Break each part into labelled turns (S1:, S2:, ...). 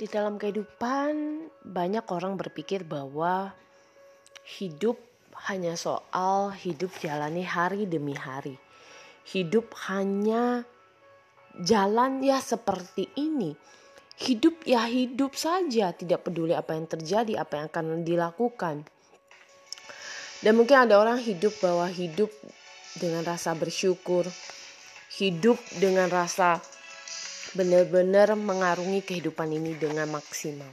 S1: Di dalam kehidupan, banyak orang berpikir bahwa hidup hanya soal hidup jalani hari demi hari. Hidup hanya jalan ya seperti ini. Hidup ya hidup saja, tidak peduli apa yang terjadi, apa yang akan dilakukan. Dan mungkin ada orang hidup bahwa hidup dengan rasa bersyukur, hidup dengan rasa benar-benar mengarungi kehidupan ini dengan maksimal.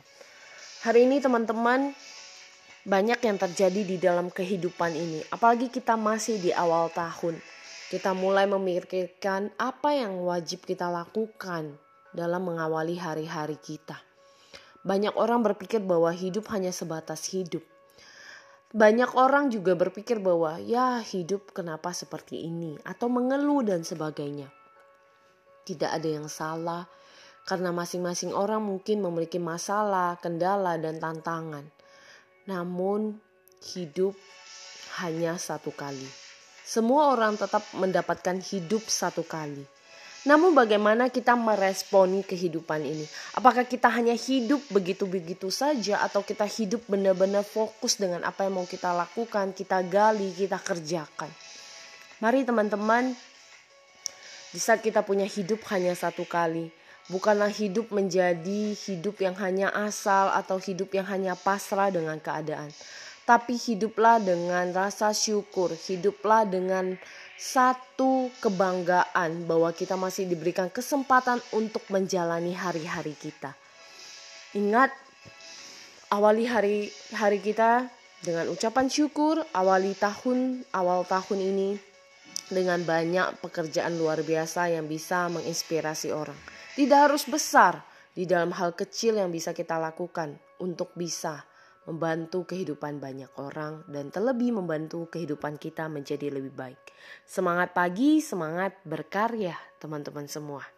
S1: Hari ini teman-teman banyak yang terjadi di dalam kehidupan ini. Apalagi kita masih di awal tahun. Kita mulai memikirkan apa yang wajib kita lakukan dalam mengawali hari-hari kita. Banyak orang berpikir bahwa hidup hanya sebatas hidup. Banyak orang juga berpikir bahwa ya hidup kenapa seperti ini atau mengeluh dan sebagainya tidak ada yang salah karena masing-masing orang mungkin memiliki masalah, kendala, dan tantangan. Namun, hidup hanya satu kali. Semua orang tetap mendapatkan hidup satu kali. Namun, bagaimana kita meresponi kehidupan ini? Apakah kita hanya hidup begitu-begitu saja, atau kita hidup benar-benar fokus dengan apa yang mau kita lakukan, kita gali, kita kerjakan? Mari, teman-teman, di saat kita punya hidup hanya satu kali, bukanlah hidup menjadi hidup yang hanya asal atau hidup yang hanya pasrah dengan keadaan. Tapi hiduplah dengan rasa syukur, hiduplah dengan satu kebanggaan bahwa kita masih diberikan kesempatan untuk menjalani hari-hari kita. Ingat, awali hari hari kita dengan ucapan syukur, awali tahun awal tahun ini dengan banyak pekerjaan luar biasa yang bisa menginspirasi orang. Tidak harus besar, di dalam hal kecil yang bisa kita lakukan untuk bisa membantu kehidupan banyak orang dan terlebih membantu kehidupan kita menjadi lebih baik. Semangat pagi, semangat berkarya, teman-teman semua.